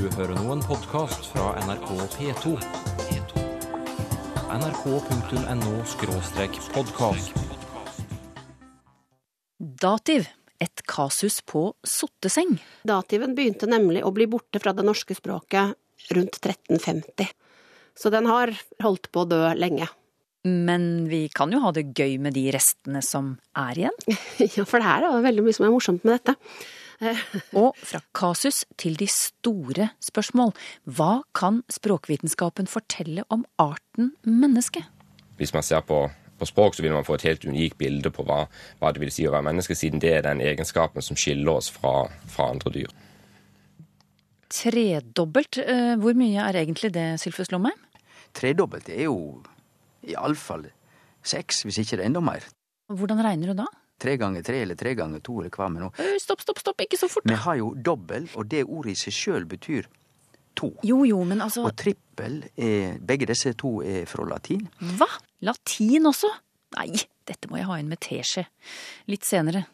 Du hører nå en podkast fra NRK P2. nrk.no podkast. Dativ. Et kasus på sotteseng. Dativen begynte nemlig å bli borte fra det norske språket rundt 1350. Så den har holdt på å dø lenge. Men vi kan jo ha det gøy med de restene som er igjen. Ja, for det her er veldig mye som er morsomt med dette. Og fra kasus til de store spørsmål. Hva kan språkvitenskapen fortelle om arten menneske? Hvis man ser på, på språk, så vil man få et helt unikt bilde på hva, hva det vil si å være menneske, siden det er den egenskapen som skiller oss fra, fra andre dyr. Tredobbelt. eh, Hvor mye er egentlig det, Sylfus Lomheim? Tredobbelt er jo iallfall seks, hvis ikke det er enda mer. Hvordan regner du da? Tre ganger tre eller tre ganger to eller hva med nå. Stopp, stopp, stopp, ikke så fort. Vi har jo dobbel, og det ordet i seg sjøl betyr to. Jo, jo, men altså Og trippel er Begge disse to er fra latin. Hva? Latin også? Nei, dette må jeg ha inn med teskje. Litt senere.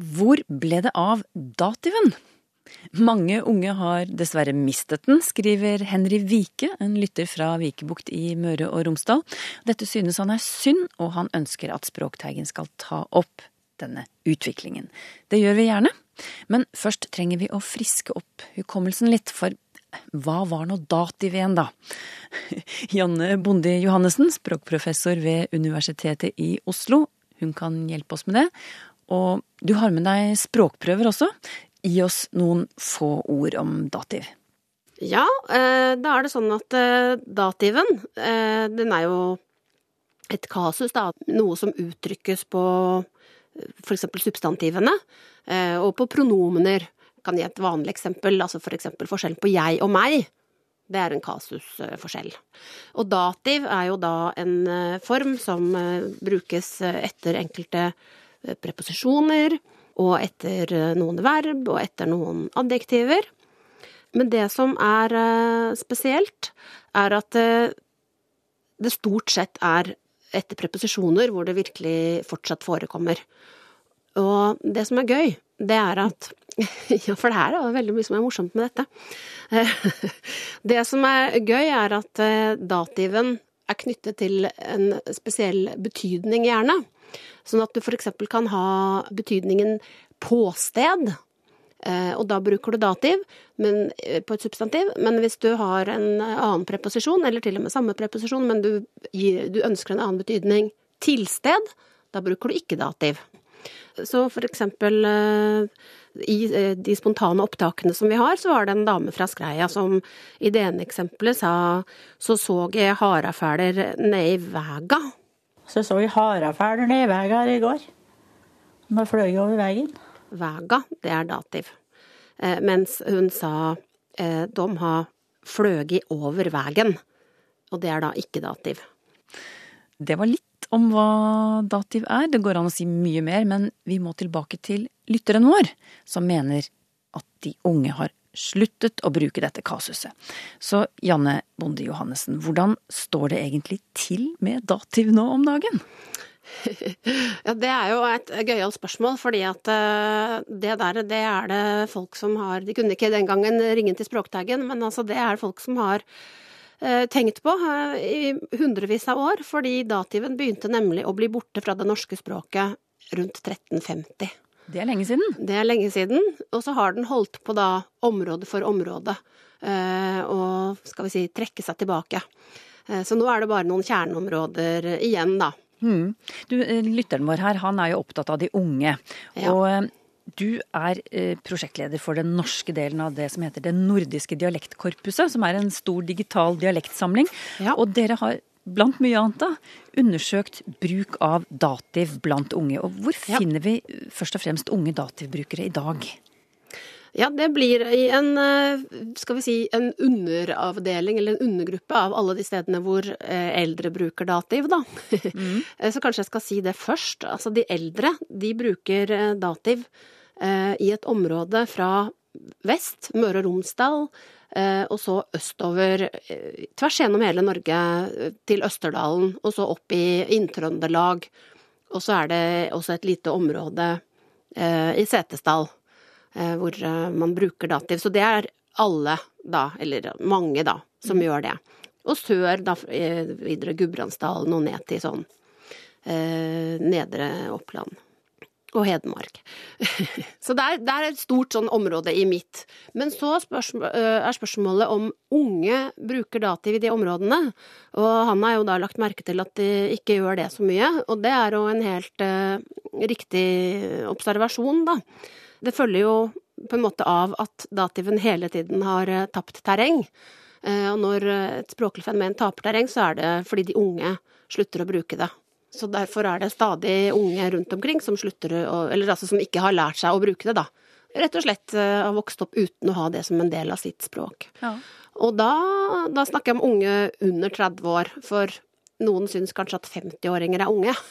Hvor ble det av dativen? Mange unge har dessverre mistet den, skriver Henry Vike, en lytter fra Vikebukt i Møre og Romsdal. Dette synes han er synd, og han ønsker at Språkteigen skal ta opp denne utviklingen. Det gjør vi gjerne, men først trenger vi å friske opp hukommelsen litt, for hva var nå dativ igjen, da? Janne Bondi Johannessen, språkprofessor ved Universitetet i Oslo, hun kan hjelpe oss med det. Og du har med deg språkprøver også. Gi oss noen få ord om dativ. Ja, eh, da er det sånn at eh, dativen, eh, den er jo et kasus, da. Noe som uttrykkes på for eksempel substantivene, og på pronomener. Kan gi et vanlig eksempel, altså for eksempel forskjellen på jeg og meg. Det er en kasusforskjell. Og dativ er jo da en form som brukes etter enkelte preposisjoner, og etter noen verb, og etter noen adjektiver. Men det som er eh, spesielt, er at eh, det stort sett er etter preposisjoner hvor det virkelig fortsatt forekommer. Og det som er gøy, det er at Ja, for det her er veldig mye som er morsomt med dette. Det som er gøy, er at eh, dativen er knyttet til en spesiell betydning, gjerne. Sånn at du eksempel kan ha betydningen påsted, eh, og da bruker du dativ men, eh, på et substantiv. Men hvis du har en annen preposisjon, eller til og med samme preposisjon, men du, du ønsker en annen betydning tilsted, da bruker du ikke dativ. Så for eksempel eh, i eh, de spontane opptakene som vi har, så var det en dame fra Skreia som i det ene eksempelet sa så så jeg harafæler ned i vega. Så så vi harafæler nede i veien her i går. De fløy over veien. Vega, det er dativ. Eh, mens hun sa eh, de har fløget over vegen. Og det er da ikke dativ. Det var litt om hva dativ er. Det går an å si mye mer, men vi må tilbake til lytteren vår, som mener at de unge har sluttet å bruke dette kasuset. Så Janne Bonde Johannessen, hvordan står det egentlig til med dativ nå om dagen? Ja, det er jo et gøyalt spørsmål, fordi at eh, det der, det er det folk som har De kunne ikke den gangen ringe til Språkteigen, men altså det er folk som har eh, tenkt på eh, i hundrevis av år, fordi dativen begynte nemlig å bli borte fra det norske språket rundt 1350. Det er lenge siden. Det er lenge siden, og så har den holdt på da område for område, eh, og skal vi si trekke seg tilbake. Eh, Så nå er det bare noen kjerneområder igjen, da. Mm. Du, eh, lytteren vår her, han er jo opptatt av de unge. Ja. Og du er prosjektleder for den norske delen av det som heter Det nordiske dialektkorpuset, som er en stor digital dialektsamling. Ja. Og dere har blant mye annet da, undersøkt bruk av dativ blant unge. Og hvor finner vi eh, først og fremst unge dativbrukere i dag? Ja, det blir i en, eh, skal vi si, en underavdeling, eller en undergruppe av alle de stedene hvor eh, eldre bruker dativ, da. Mm. Så kanskje jeg skal si det først. Altså, de eldre, de bruker dativ eh, i et område fra vest, Møre og Romsdal, og så østover, eh, tvers gjennom hele Norge, eh, til Østerdalen, og så opp i Inn-Trøndelag. Og så er det også et lite område eh, i Setesdal. eh, hvor eh, man bruker dativ. Så det er alle, da, eller mange, da, som gjør det. Og sør, da, eh, videre Gudbrandsdalen og ned til sånn eh, Nedre Oppland og Hedmark. så det er, det er, et stort sånn område i mitt. Men så spørsmål, er spørsmålet om unge bruker dativ i de områdene. Og han har jo da lagt merke til at de ikke gjør det så mye, og det er jo en helt uh, riktig observasjon, da. Det følger jo på en måte av at dativen hele tiden har uh, tapt terreng. Uh, og når et språklig fenomen taper terreng, så er det fordi de unge slutter å bruke det. Så derfor er det stadig unge rundt omkring som slutter å Eller altså som ikke har lært seg å bruke det, da. Rett og slett uh, har vokst opp uten å ha det som en del av sitt språk. Ja. Og da, da, snakker jeg om unge under 30 år, for noen syns kanskje at 50-åringer er unge.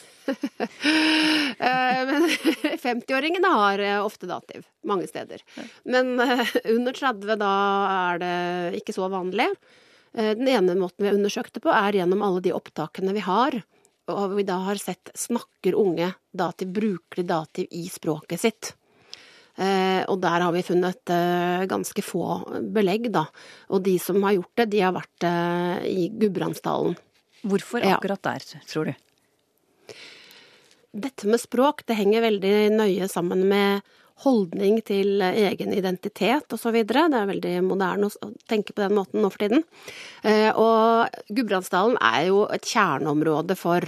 Eh, men 50-åringene har eh, ofte dativ, mange steder. Men under 30, da er det ikke så vanlig. Den ene måten vi har undersøkt det på, er gjennom alle de opptakene vi har og vi da har sett snakker unge dativ, bruker de dativ i språket sitt. Eh, og der har vi funnet eh, ganske få belegg, da. Og de som har gjort det, de har vært eh, i Gudbrandsdalen. Hvorfor akkurat der, tror du? Dette med språk, det henger veldig nøye sammen med holdning til egen identitet osv. Det er veldig moderne å tenke på den måten nå for tiden. Eh, og Gudbrandsdalen er jo et kjerneområde for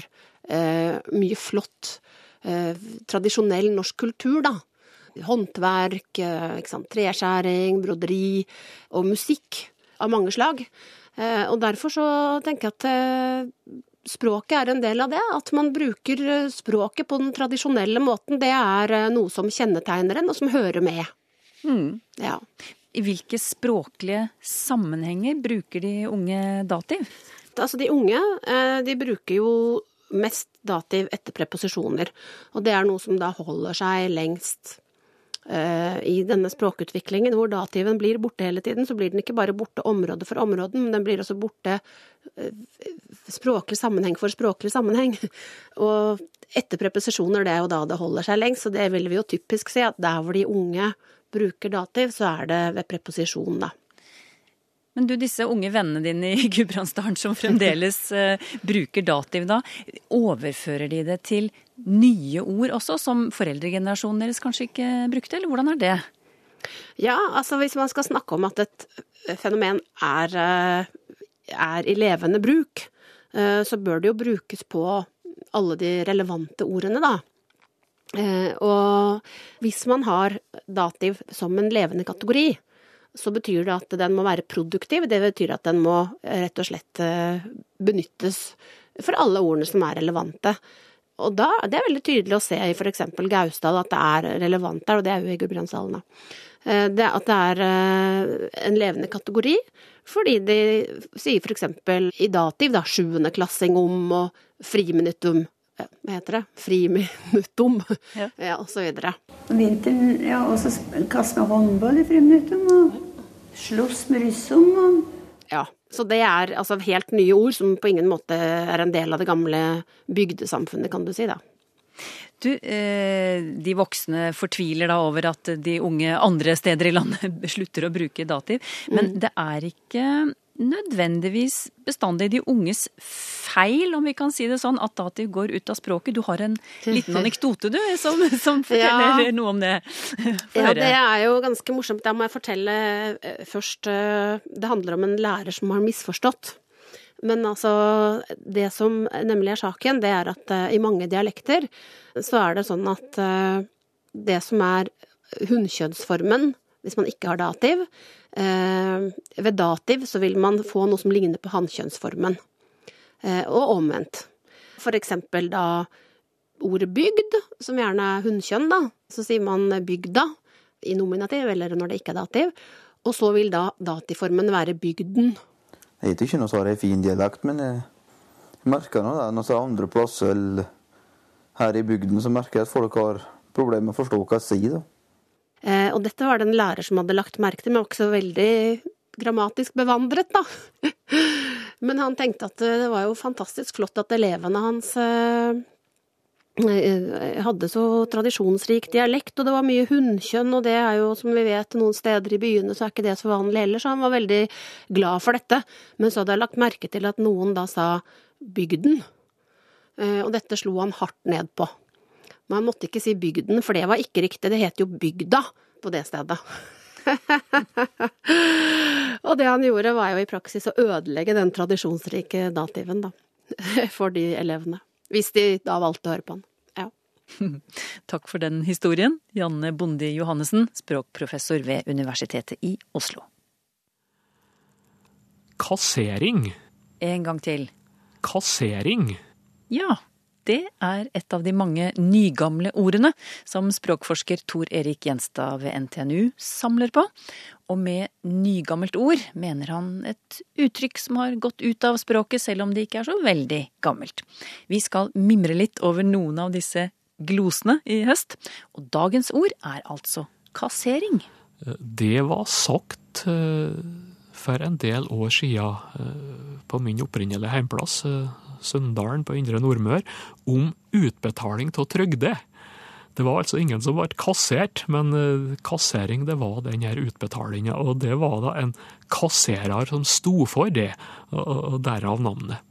eh, mye flott, eh, tradisjonell norsk kultur, da. Håndverk, treskjæring, broderi og musikk av mange slag. Og derfor så tenker jeg at språket er en del av det. At man bruker eh, språket på den tradisjonelle måten, det er eh, noe som kjennetegner en, og som hører med. Mm. Ja. I hvilke språklige sammenhenger bruker de unge dativ? Altså, de unge eh, de bruker jo mest dativ etter preposisjoner. Og det er noe som da holder seg lengst i denne språkutviklingen hvor dativen blir borte hele tiden, så blir den ikke bare borte område for område, men den blir også borte språklig sammenheng for språklig sammenheng. Og etter preposisjoner, det er jo da det holder seg lengst, så det vil vi jo typisk se at der hvor de unge bruker dativ, så er det ved preposisjon, da. Men du, disse unge vennene dine i Gudbrandsdalen som fremdeles uh, bruker dativ da, overfører de det til nye ord også, som foreldregenerasjonen deres kanskje ikke brukte, eller hvordan er det? Ja, altså hvis man skal snakke om at et fenomen er uh, er i levende bruk, eh, så bør det jo brukes på alle de relevante ordene, da. Eh, og hvis man har dativ som en levende kategori, så betyr det at den må være produktiv. Det betyr at den må rett og slett eh, benyttes for alle ordene som er relevante. Og da, Det er veldig tydelig å se i f.eks. Gausdal at det er relevant der, og det er jo i Gudbrandsdalen. Det at det er en levende kategori, fordi de sier f.eks. i dativ, da, sjuendeklassing om og friminuttum. Hva heter det? Friminuttum, ja. ja, og så videre. Vinteren, ja, også kaste med håndball i friminuttum, og slåss med ryssung og Ja. Så det er altså helt nye ord som på ingen måte er en del av det gamle bygdesamfunnet, kan du si, da. Du, eh, de voksne fortviler da over at de unge andre steder i landet slutter å bruke dativ. Men mm. det er ikke nødvendigvis bestandig de unges feil, om vi kan si det sånn, at dativ går ut av språket. Du har en liten anekdote, du, som, som forteller ja. noe om det. ja, det er jo ganske morsomt. Da må jeg fortelle eh, først eh, Det handler om en lærer som har misforstått. Men altså, det som nemlig er saken, det er at uh, i mange dialekter så er det sånn at det som er hunnkjønnsformen, hvis man ikke har dativ uh, Ved dativ så vil man få noe som ligner på hannkjønnsformen, og omvendt. For eksempel da ordet bygd, som gjerne er hunnkjønn, da, så sier man bygda i nominativ, eller når det ikke er dativ. Og så vil da dativformen være bygden. Jeg vet ikke noe så har en fin dialekt, men jeg merker nå det. Når jeg andre plasser her i bygden, så merker jeg at folk har problemer med å forstå hva jeg sier. da. Eh, og dette var det en lærer som hadde lagt merke til, men var ikke så veldig grammatisk bevandret, da. men han tenkte at det var jo fantastisk flott at elevene hans eh, eh, hadde så tradisjonsrik dialekt, og det var mye hunnkjønn, og det er jo, som vi vet, noen steder i byene så er ikke det så vanlig heller, så han var veldig glad for dette. Men så hadde jeg lagt merke til at noen da sa bygden, eh, og dette slo han hardt ned på. Men han måtte ikke si bygden, for det var ikke riktig, det het jo bygda på det stedet. og det han gjorde, var jo i praksis å ødelegge den tradisjonsrike dativen, da. For de elevene. Hvis de da valgte å høre på han. Ja. Takk for den historien, Janne Bondi Johannessen, språkprofessor ved Universitetet i Oslo. Kassering. En gang til. Kassering. Ja, det er et av de mange nygamle ordene som språkforsker Tor Erik Gjenstad ved NTNU samler på. Og med nygammelt ord mener han et uttrykk som har gått ut av språket, selv om det ikke er så veldig gammelt. Vi skal mimre litt over noen av disse glosene i høst, og dagens ord er altså kassering. Det var sagt eh, for en del år siden eh, på min opprinnelige heimplass, eh, Sunndalen på Indre Nordmør, om utbetaling av trygde. Det var altså ingen som ble kassert, men kassering det var den her utbetalinga. Og det var da en kasserer som sto for det, og derav navnet.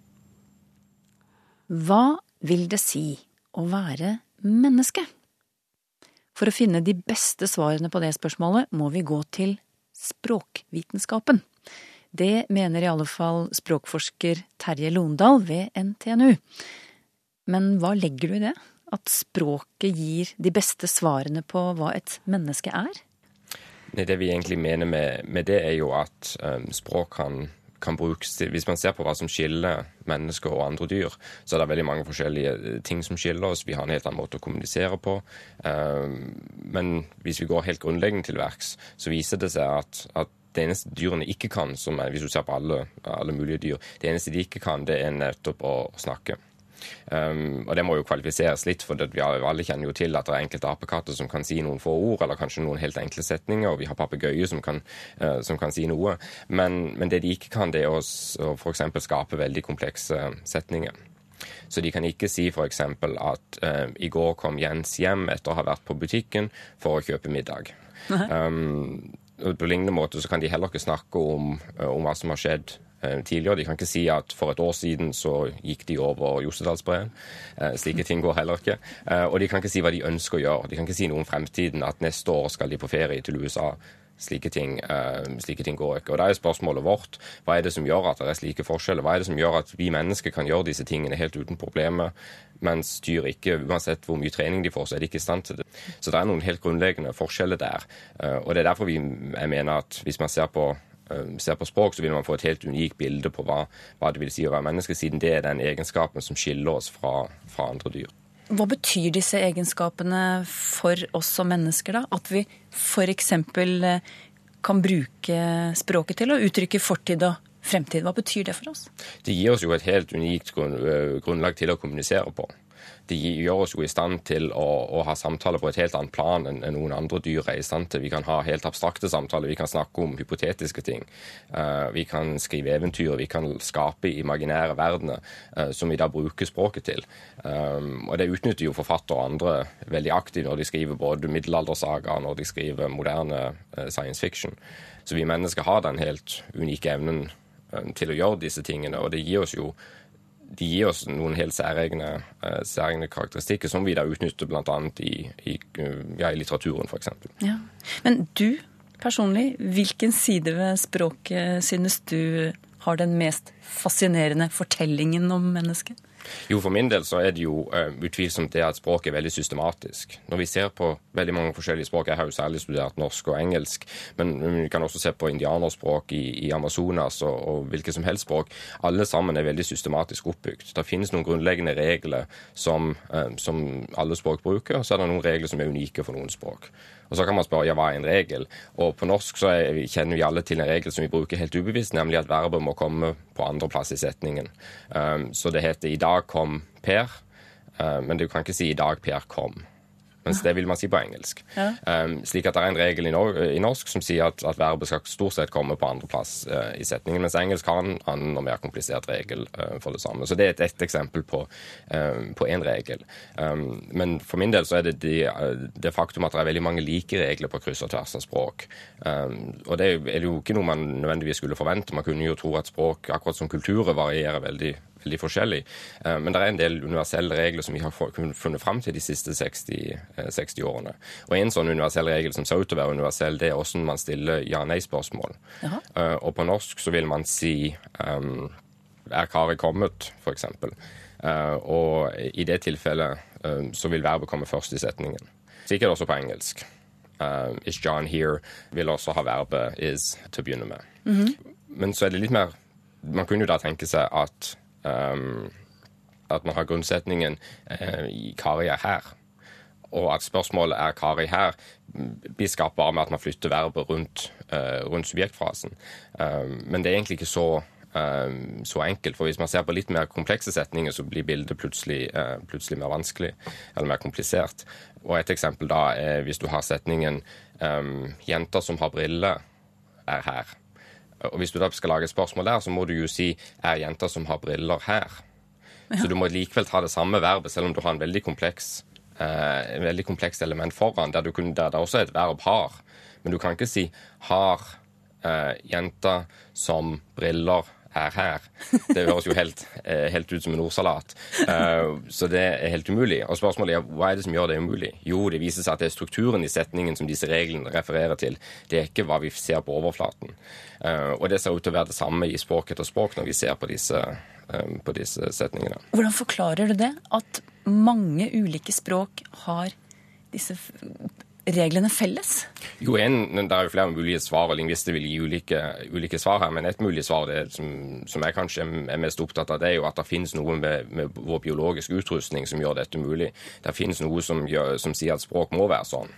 Hva vil det si å være menneske? For å finne de beste svarene på det spørsmålet må vi gå til språkvitenskapen. Det mener i alle fall språkforsker Terje Londal ved NTNU. Men hva legger du i det? At språket gir de beste svarene på hva et menneske er? Det vi egentlig mener med, med det, er jo at um, språk kan, kan, brukes til Hvis man ser på hva som skiller mennesker og andre dyr, så er det veldig mange forskjellige ting som skiller oss. Vi har en helt annen måte å kommunisere på. Um, men hvis vi går helt grunnleggende til verks, så viser det seg at, at det eneste dyrene ikke kan, som er, hvis du ser på alle, alle, mulige dyr, det eneste de ikke kan, det er nettopp å, å snakke. Um, og det må jo kvalifiseres litt, for vi alle kjenner jo til at det er enkelte apekatter som kan si noen få ord, eller kanskje noen helt enkle setninger, og vi har papegøyer som, uh, som, kan si noe. Men, men, det de ikke kan, det er å, å f.eks. skape veldig komplekse setninger. Så de kan ikke si f.eks. at uh, i går kom Jens hjem etter å ha vært på butikken for å kjøpe middag. Um, på lignende måte så kan de heller ikke snakke om, eh, om hva som har skjedd eh, tidligere. De kan ikke si at for et år siden så gikk de over Jostedalsbreen. Eh, slike ting går heller ikke. Og de kan ikke si hva de ønsker å gjøre. De kan ikke si noe om fremtiden, at neste år skal de på ferie til USA. Slike ting, slike ting, går ikke. Og Da er spørsmålet vårt hva er det som gjør at det er slike forskjeller? Hva er det som gjør at vi mennesker kan gjøre disse tingene helt uten problemer, mens dyr ikke, uansett hvor mye trening de får, så er de ikke i stand til det. Så det er noen helt grunnleggende forskjeller der. Eh, og det er derfor vi, jeg mener at hvis man ser på eh, ser på språk, så vil man få et helt unikt bilde på hva, hva, det vil si å være menneske, siden det er den egenskapen som skiller oss fra, fra andre dyr. Hva betyr disse egenskapene for oss som mennesker, da? At vi f.eks. Eh, kan bruke språket til å uttrykke fortid og fremtid. Hva betyr det for oss? Det gir oss jo et helt unikt grunnlag til å kommunisere på. Det gjør oss jo i stand til å, å, ha samtaler på et helt annet plan enn noen andre dyr er i stand til. Vi kan ha helt abstrakte samtaler, vi kan snakke om hypotetiske ting. Uh, vi kan skrive eventyr, vi kan skape imaginære verdener uh, som vi da bruker språket til. Um, og det utnytter jo forfattere og andre veldig aktivt når de skriver både middelaldersagaer, når de skriver moderne uh, science fiction. Så vi mennesker har den helt unike evnen til å gjøre disse tingene. Og det gir oss jo de gir oss noen helt særegne, uh, særegne karakteristikker som vi da utnytter bl.a. I, i, ja, i litteraturen, f.eks. Ja. Men du personlig, hvilken side ved språket synes du har den mest fascinerende fortellingen om mennesket? Jo, for min del så er det jo uh, utvilsomt det at språket er veldig systematisk. Når vi ser på veldig mange forskjellige språk, jeg har jo særlig studert norsk og engelsk, men vi kan også se på indianerspråk i, i Amazonas og, og hvilket som helst språk. Alle sammen er veldig systematisk oppbygd. Det finnes noen grunnleggende regler som, uh, som alle språk bruker, og så er det noen regler som er unike for noen språk. Og Så kan man spørre ja, hva er en regel? Og På norsk så er, kjenner vi alle til en regel som vi bruker helt ubevisst, nemlig at verbet må komme på andreplass i setningen. Um, så det heter 'i dag kom Per', uh, men du kan ikke si 'i dag Per kom'. mens det vil man si på engelsk. Ja. Um, slik at det er en regel i, nor i norsk som sier at, at verbet skal stort sett komme på andreplass uh, i setningen, mens engelsk har en annen og mer komplisert regel uh, for det samme. Så det er et, ett eksempel på én regel. Um, men for min del så er det de, det faktum at det er veldig mange like regler på kryss og tvers av språk. Um, og det er jo ikke noe man nødvendigvis skulle forvente. Man kunne jo tro at språk, akkurat som kulturer, varierer veldig veldig forskjellig. Eh, Men det er en del universelle regler som vi har funnet fram til de siste 60, eh, 60 årene. Og En sånn universell regel som ser ut til å være universell, det er hvordan man stiller ja-nei-spørsmål. Eh, Og på norsk så vil man si um, er karet kommet, eksempel. Eh, og i det tilfellet uh, så vil verbet komme først i setningen. Sikkert også på engelsk. Uh, is John here? vil også ha verbet is til å begynne med. Men så er det litt mer Man kunne jo da tenke seg at at man har grunnsetningen eh, i Kari er her. Og at spørsmålet er Kari her, blir skapt bare med at man flytter verbet rundt, eh, rundt subjektfrasen. Men det er egentlig ikke så, så enkelt. For hvis man ser på litt mer komplekse setninger, så blir bildet plutselig, eh, plutselig mer vanskelig eller mer komplisert. Og et eksempel da er hvis du har setningen 'Jenter som har briller, er her'. Og hvis du da skal lage et spørsmål der, så må du jo si 'Er jenter som har briller her'? Så du må likevel ta det samme verbet, selv om du har en veldig kompleks eh, en veldig kompleks element foran, der, du kunne, der det også er et verb 'har'. Men du kan ikke si 'har eh, jenta som briller er her'. Det høres jo helt, eh, helt ut som en ordsalat. Eh, så det er helt umulig. Og spørsmålet er hva er det som gjør det umulig? Jo, det viser seg at det er strukturen i setningen som disse reglene refererer til. Det er ikke hva vi ser på overflaten. Eh, og det ser ut til å være det samme i språk etter språk når vi ser på disse, på disse setningene. Hvordan forklarer du det? At mange ulike språk har disse reglene felles? Jo, en, Det er jo flere mulige svar, og lingvister vil gi ulike, ulike svar her. Men et mulig svar det som, som jeg kanskje er mest opptatt av, det er jo at det finnes noe med, med vår biologiske utrustning som gjør dette mulig. Det finnes noe som, gjør, som sier at språk må være sånn.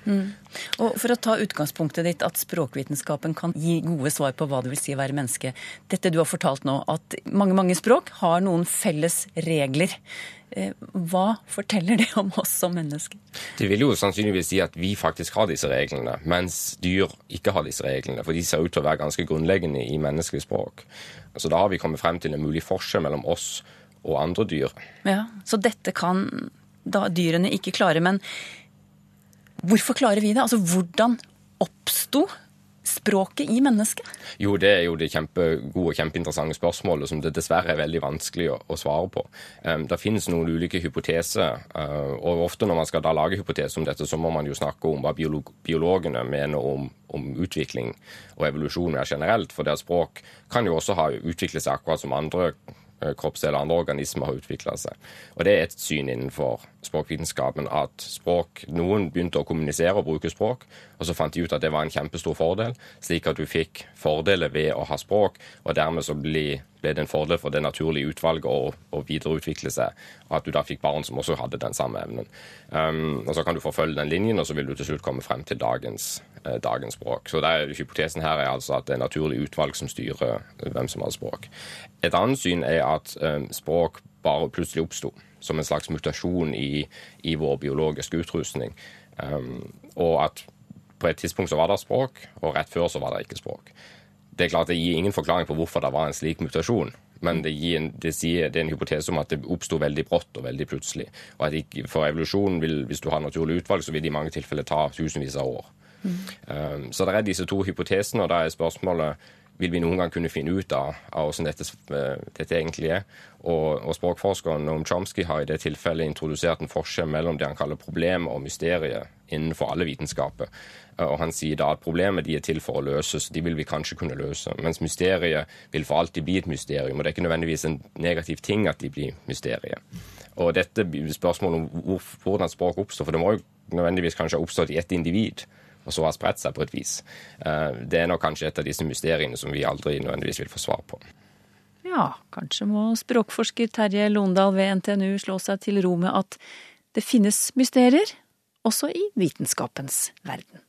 Og For å ta utgangspunktet ditt at språkvitenskapen kan gi gode svar på hva det vil si å være menneske. Dette du har fortalt nå, at mange mange språk har noen felles regler. Eh, Hva forteller det om oss som mennesker? Det vil jo sannsynligvis si at vi faktisk har disse reglene, mens dyr ikke har disse reglene. For de ser ut til å være ganske grunnleggende i menneskelig språk. Så da har vi kommet frem til en mulig forskjell mellom oss og andre dyr. Ja, Så dette kan da dyrene ikke klare. Men hvorfor klarer vi det? Altså, hvordan oppsto språket i mennesket? Jo, det er jo det kjempegode og kjempeinteressante spørsmålet som det dessverre er veldig vanskelig å, å svare på. Um, det finnes noen ulike hypoteser, uh, og ofte når man skal da lage hypoteser om dette, så må man jo snakke om hva biolog biologene mener om, om utvikling og evolusjon mer generelt. For at språk kan jo også ha utviklet seg akkurat som andre eh, kroppsdeler, andre organismer har utvikla seg. Og det er et syn innenfor språkvitenskapen at språk Noen begynte å kommunisere og bruke språk, og så fant de ut at det var en kjempestor fordel, slik at du fikk fordeler ved å ha språk, og dermed så ble, ble det en fordel for det naturlige utvalget å, å videreutvikle seg, og at du da fikk barn som også hadde den samme evnen. Um, og Så kan du forfølge den linjen, og så vil du til slutt komme frem til dagens, eh, dagens språk. Så der, Hypotesen her er altså at det er naturlig utvalg som styrer eh, hvem som har språk. Et annet syn er at um, språk bare plutselig oppsto, som en slags mutasjon i, i vår biologiske utrustning. Um, og at på et tidspunkt så var det språk, og rett før så var det ikke språk. Det er klart det gir ingen forklaring på hvorfor det var en slik mutasjon. Men det, en, det, sier, det er en hypotese om at det oppsto veldig brått og veldig plutselig. Og at ikke, for evolusjonen, vil, hvis du har naturlig utvalg, så vil det i mange tilfeller ta tusenvis av år. Um, så det er disse to hypotesene, og da er spørsmålet vil vi noen gang kunne finne ut av, av hvordan dette, eh, dette egentlig er. Og, og språkforskeren Noam Chomsky har i det tilfellet introdusert en forskjell mellom det han kaller problem og mysteriet innenfor alle vitenskaper. Eh, Og han sier da at problemet de er til for å løses, de vil vi kanskje kunne løse. Mens mysteriet vil for alltid bli et mysterium, og det er ikke nødvendigvis en negativ ting at de blir mysteriet. Og dette spørsmålet om hvordan språk oppstår, for det må jo nødvendigvis kanskje ha oppstått i ett individ og så har spredt seg på et vis. Eh, Det er nok kanskje et av disse mysteriene som vi aldri nødvendigvis vil få svar på. Ja, kanskje må språkforsker Terje Londal ved NTNU slå seg til ro med at det finnes mysterier, også i vitenskapens verden.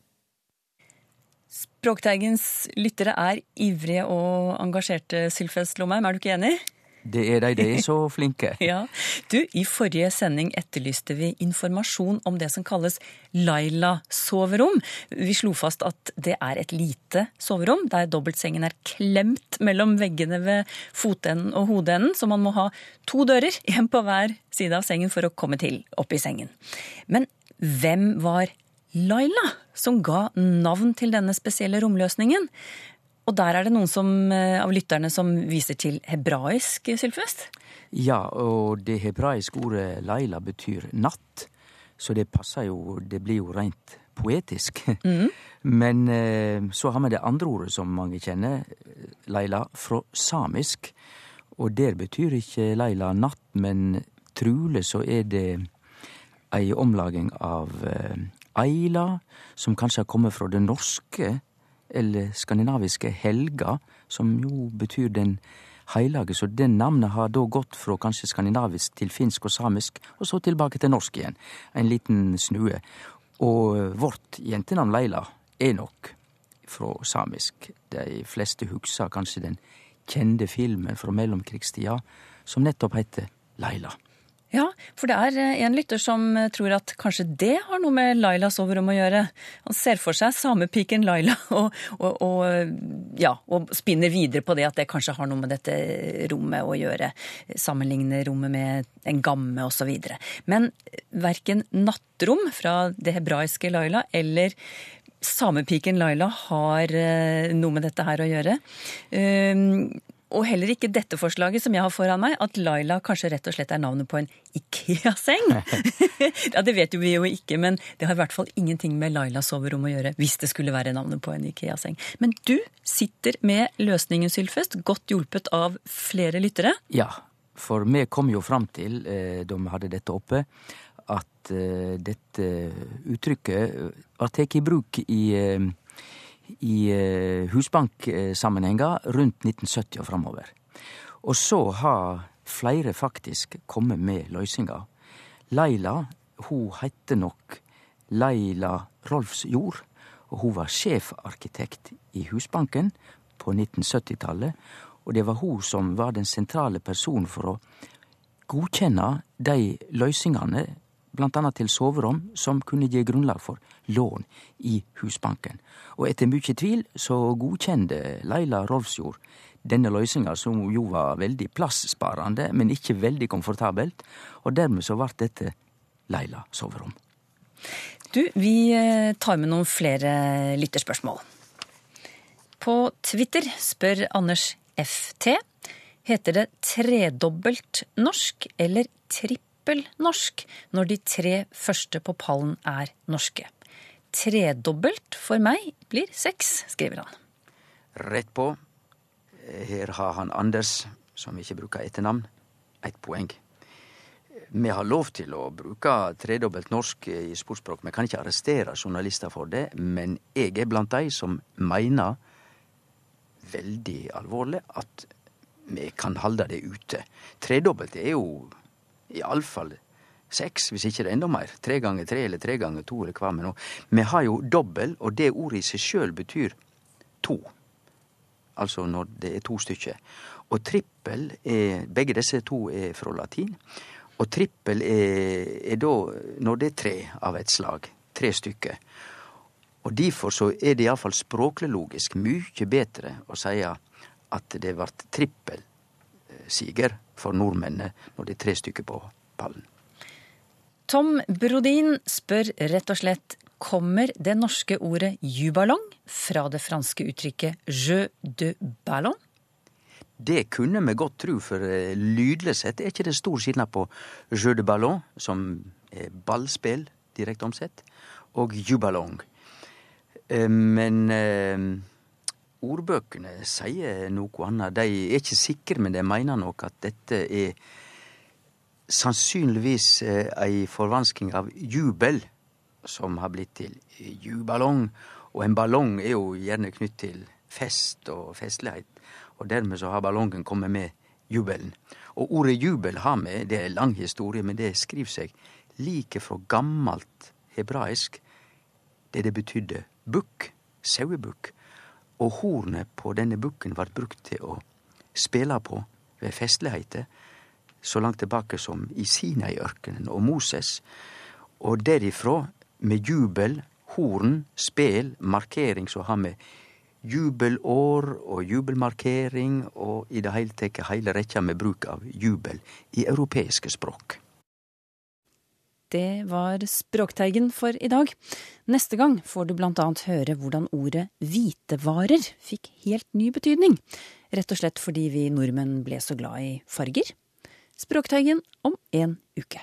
Språkteigens lyttere er ivrige og engasjerte, Sylfest Lomheim, er du ikke enig? Det er de, de er så flinke. Ja. Du, i forrige sending etterlyste vi informasjon om det som kalles Laila-soverom. Vi slo fast at det er et lite soverom, der dobbeltsengen er klemt mellom veggene ved fotenden og hodeenden, så man må ha to dører, én på hver side av sengen for å komme til opp i sengen. Men hvem var Laila, som ga navn til denne spesielle romløsningen? Og der er det noen som, eh, av lytterne som viser til hebraisk, Sylfest? Ja, og det hebraiske ordet laila betyr natt, så det passer jo Det blir jo rent poetisk. Men eh, så har vi det andre ordet som mange kjenner, laila, fra samisk. Og der betyr ikke laila natt, men trolig så er det ei omlaging av eila, aila, som kanskje har kommet fra det norske eller skandinaviske helga, som jo betyr den heilage. Så det navnet har da gått fra kanskje skandinavisk til finsk og samisk, og så tilbake til norsk igjen. En liten snue. Og vårt jentenavn Leila er nok fra samisk. De fleste husker kanskje den kjente filmen fra mellomkrigstida som nettopp heter Laila. Ja, for det er eh, en lytter som eh, tror at kanskje det har noe med Lailas soverom å gjøre. Han ser for seg samepiken Laila og, og, og, ja, og spinner videre på det at det kanskje har noe med dette rommet å gjøre. Sammenligne rommet med en gamme osv. Men verken nattrom fra det hebraiske Laila eller samepiken Laila har eh, noe med dette her å gjøre. Og heller ikke dette forslaget som jeg har foran meg, at Laila kanskje rett og slett er navnet på en Ikea-seng. ja, Det vet jo vi jo ikke, men det har i hvert fall ingenting med Lailas soverom å gjøre. Hvis det skulle være navnet på en Ikea-seng. Men du sitter med løsningen, Sylfest, godt hjulpet av flere lyttere. Ja, for vi kom jo fram til, eh, da vi hadde dette oppe, at eh, dette uttrykket var tatt i bruk i eh, i eh, husbanksammenhenger rundt 1970 og framover. Og så har flere faktisk kommet med løysingar. Laila, hun hette nok Laila Rolfsjord, og hun var sjefarkitekt i Husbanken på 1970-tallet. Og det var hun som var den sentrale personen for å godkjenne de løysingene, annet til soverom, som kunne gi grunnlag for lån i Husbanken. Og etter mye tvil så godkjente Laila Rolfsjord denne løysinga, som jo var veldig plasssparende, men ikke veldig komfortabelt. Og dermed så ble dette Laila soverom. Du, vi eh, tar med noen flere lytterspørsmål. På Twitter spør Anders FT heter det tredobbelt norsk eller trippel norsk når de tre første på pallen er norske. Tredobbelt for meg blir seks, skriver han. Rett på. Her har han Anders, som ikke bruker etternavn, ett poeng. Vi har lov til å bruke tredobbelt norsk i sportsspråk. Vi kan ikke arrestere journalister for det, men jeg er blant de som mener veldig alvorlig at vi kan holde det ute. Tredobbelt er jo iallfall seks, hvis ikke det er enda mer. Tre ganger tre eller tre ganger to eller hva med noe. Vi har jo dobbel, og det ordet i seg sjøl betyr to. Altså når det er to stykker. Og trippel er Begge disse to er fra latin. Og trippel er, er da når det er tre av et slag. Tre stykker. Og derfor så er det iallfall språklig logisk mye bedre å si at det vart trippelsiger for nordmennene når det er tre stykker på pallen. Tom Brodin spør rett og slett kommer det norske ordet juballong fra det franske uttrykket jeu de ballon? Det kunne vi godt tro, for eh, lydlig sett er ikke det stor skillnad på jeu de ballon, som er ballspill direkte omsett, og juballong. Eh, men eh, ordbøkene sier noe annet. De er ikke sikre, men de mener nok at dette er sannsynligvis eh, ei forvansking av jubel, som har blitt til juballong. Og en ballong er jo gjerne knytt til fest og festlighet, og dermed så har ballongen kommet med jubelen. Og ordet jubel har med, det er lang historie, men det skriver seg like fra gammelt hebraisk, det det betydde bukk, sauebukk. Og hornet på denne bukken ble brukt til å spille på ved festligheter så langt tilbake som i Sinai-ørkenen og Moses, og derifra med jubel, horn, spel, markering som har med jubelår og jubelmarkering og i det hele tatt heile rekka med bruk av jubel i europeiske språk. Det var Språkteigen for i dag. Neste gang får du annet høre hvordan ordet hvitevarer fikk helt ny betydning. Rett og slett fordi vi nordmenn ble så glad i farger. Språkteigen om en uke.